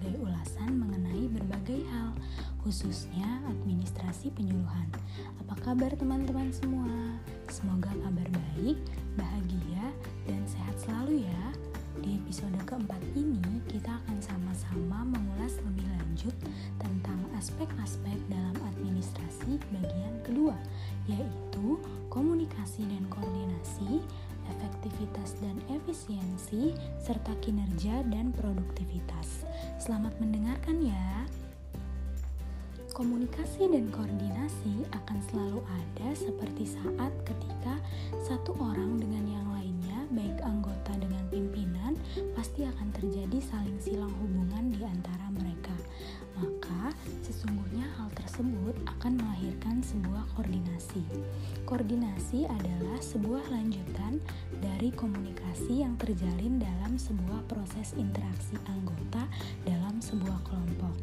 berbagai ulasan mengenai berbagai hal, khususnya administrasi penyuluhan. Apa kabar teman-teman semua? Semoga kabar baik, bahagia, dan sehat selalu ya. Di episode keempat ini, kita akan sama-sama mengulas lebih lanjut tentang aspek-aspek dalam administrasi bagian kedua, yaitu komunikasi dan koordinasi, efektivitas dan efisiensi, serta kinerja dan produktivitas. Selamat mendengarkan ya. Komunikasi dan koordinasi akan selalu ada seperti saat ketika satu orang dengan yang lainnya, baik anggota dengan pimpinan, pasti akan terjadi saling silang hubungan di antara mereka. Maka, sesungguhnya hal tersebut akan melahirkan sebuah koordinasi. Koordinasi adalah sebuah lanjutan dari komunikasi yang terjalin dalam sebuah proses interaksi anggota dalam sebuah kelompok.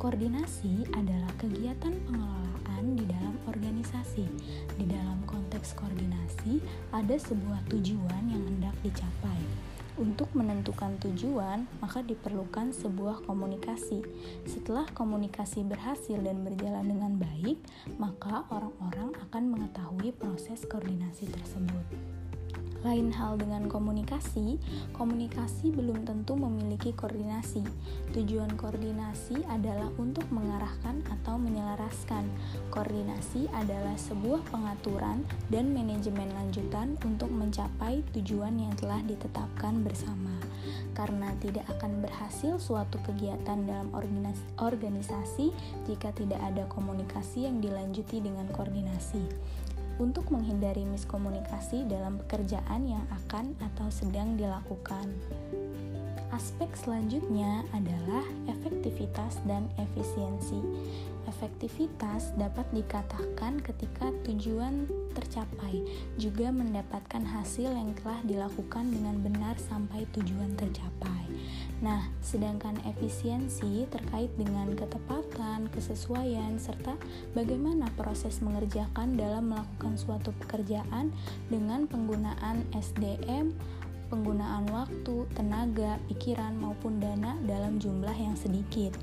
Koordinasi adalah kegiatan pengelolaan di dalam organisasi. Di dalam konteks koordinasi, ada sebuah tujuan yang hendak dicapai. Untuk menentukan tujuan, maka diperlukan sebuah komunikasi. Setelah komunikasi berhasil dan berjalan dengan baik, maka orang-orang akan mengetahui proses koordinasi tersebut. Lain hal dengan komunikasi, komunikasi belum tentu memiliki koordinasi. Tujuan koordinasi adalah untuk mengarahkan atau menyelaraskan. Koordinasi adalah sebuah pengaturan dan manajemen lanjutan untuk mencapai tujuan yang telah ditetapkan bersama. Karena tidak akan berhasil suatu kegiatan dalam organisasi jika tidak ada komunikasi yang dilanjuti dengan koordinasi untuk menghindari miskomunikasi dalam pekerjaan yang akan atau sedang dilakukan. Aspek selanjutnya adalah efektivitas dan efisiensi. Efektivitas dapat dikatakan ketika tujuan tercapai, juga mendapatkan hasil yang telah dilakukan dengan benar sampai tujuan tercapai. Nah, sedangkan efisiensi terkait dengan ketepatan, kesesuaian, serta bagaimana proses mengerjakan dalam melakukan suatu pekerjaan dengan penggunaan SDM, penggunaan waktu, tenaga, pikiran, maupun dana dalam jumlah yang sedikit.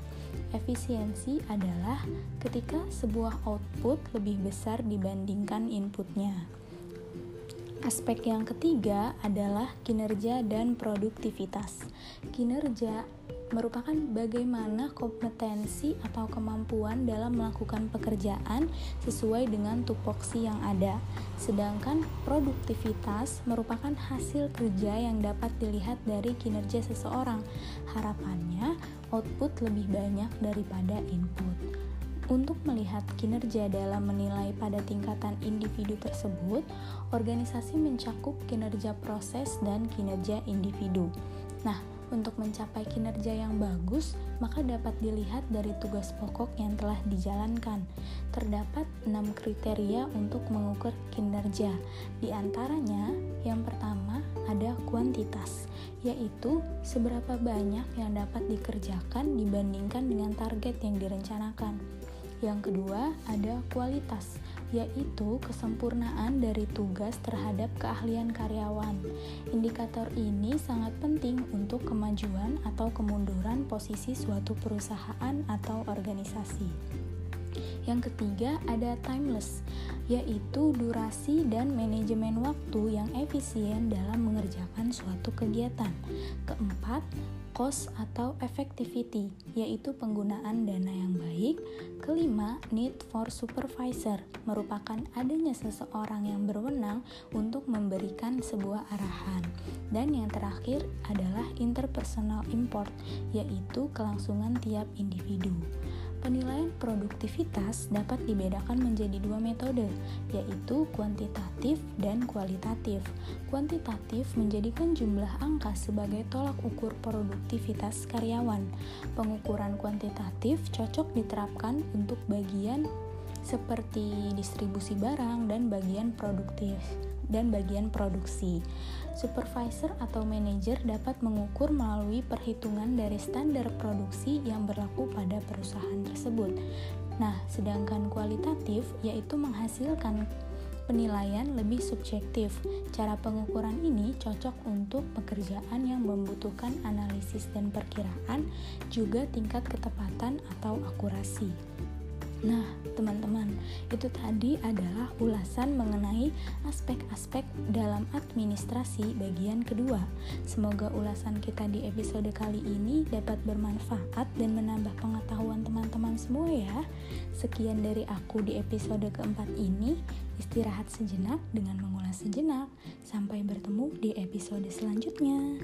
Efisiensi adalah ketika sebuah output lebih besar dibandingkan inputnya. Aspek yang ketiga adalah kinerja dan produktivitas. Kinerja merupakan bagaimana kompetensi atau kemampuan dalam melakukan pekerjaan sesuai dengan tupoksi yang ada. Sedangkan produktivitas merupakan hasil kerja yang dapat dilihat dari kinerja seseorang. Harapannya, output lebih banyak daripada input. Untuk melihat kinerja dalam menilai pada tingkatan individu tersebut, organisasi mencakup kinerja proses dan kinerja individu. Nah, untuk mencapai kinerja yang bagus, maka dapat dilihat dari tugas pokok yang telah dijalankan. Terdapat enam kriteria untuk mengukur kinerja. Di antaranya, yang pertama ada kuantitas, yaitu seberapa banyak yang dapat dikerjakan dibandingkan dengan target yang direncanakan. Yang kedua, ada kualitas, yaitu kesempurnaan dari tugas terhadap keahlian karyawan. Indikator ini sangat penting untuk kemajuan atau kemunduran posisi suatu perusahaan atau organisasi. Yang ketiga ada timeless, yaitu durasi dan manajemen waktu yang efisien dalam mengerjakan suatu kegiatan. Keempat, cost atau effectivity, yaitu penggunaan dana yang baik. Kelima, need for supervisor, merupakan adanya seseorang yang berwenang untuk memberikan sebuah arahan. Dan yang terakhir adalah interpersonal import, yaitu kelangsungan tiap individu. Penilaian produktivitas dapat dibedakan menjadi dua metode, yaitu kuantitatif dan kualitatif. Kuantitatif menjadikan jumlah angka sebagai tolak ukur produktivitas karyawan. Pengukuran kuantitatif cocok diterapkan untuk bagian seperti distribusi barang dan bagian produktif dan bagian produksi. Supervisor atau manajer dapat mengukur melalui perhitungan dari standar produksi yang berlaku pada perusahaan tersebut. Nah, sedangkan kualitatif yaitu menghasilkan penilaian lebih subjektif. Cara pengukuran ini cocok untuk pekerjaan yang membutuhkan analisis dan perkiraan, juga tingkat ketepatan atau akurasi. Nah, teman-teman, itu tadi adalah ulasan mengenai aspek-aspek dalam administrasi bagian kedua. Semoga ulasan kita di episode kali ini dapat bermanfaat dan menambah pengetahuan teman-teman semua ya. Sekian dari aku di episode keempat ini. Istirahat sejenak dengan mengulas sejenak. Sampai bertemu di episode selanjutnya.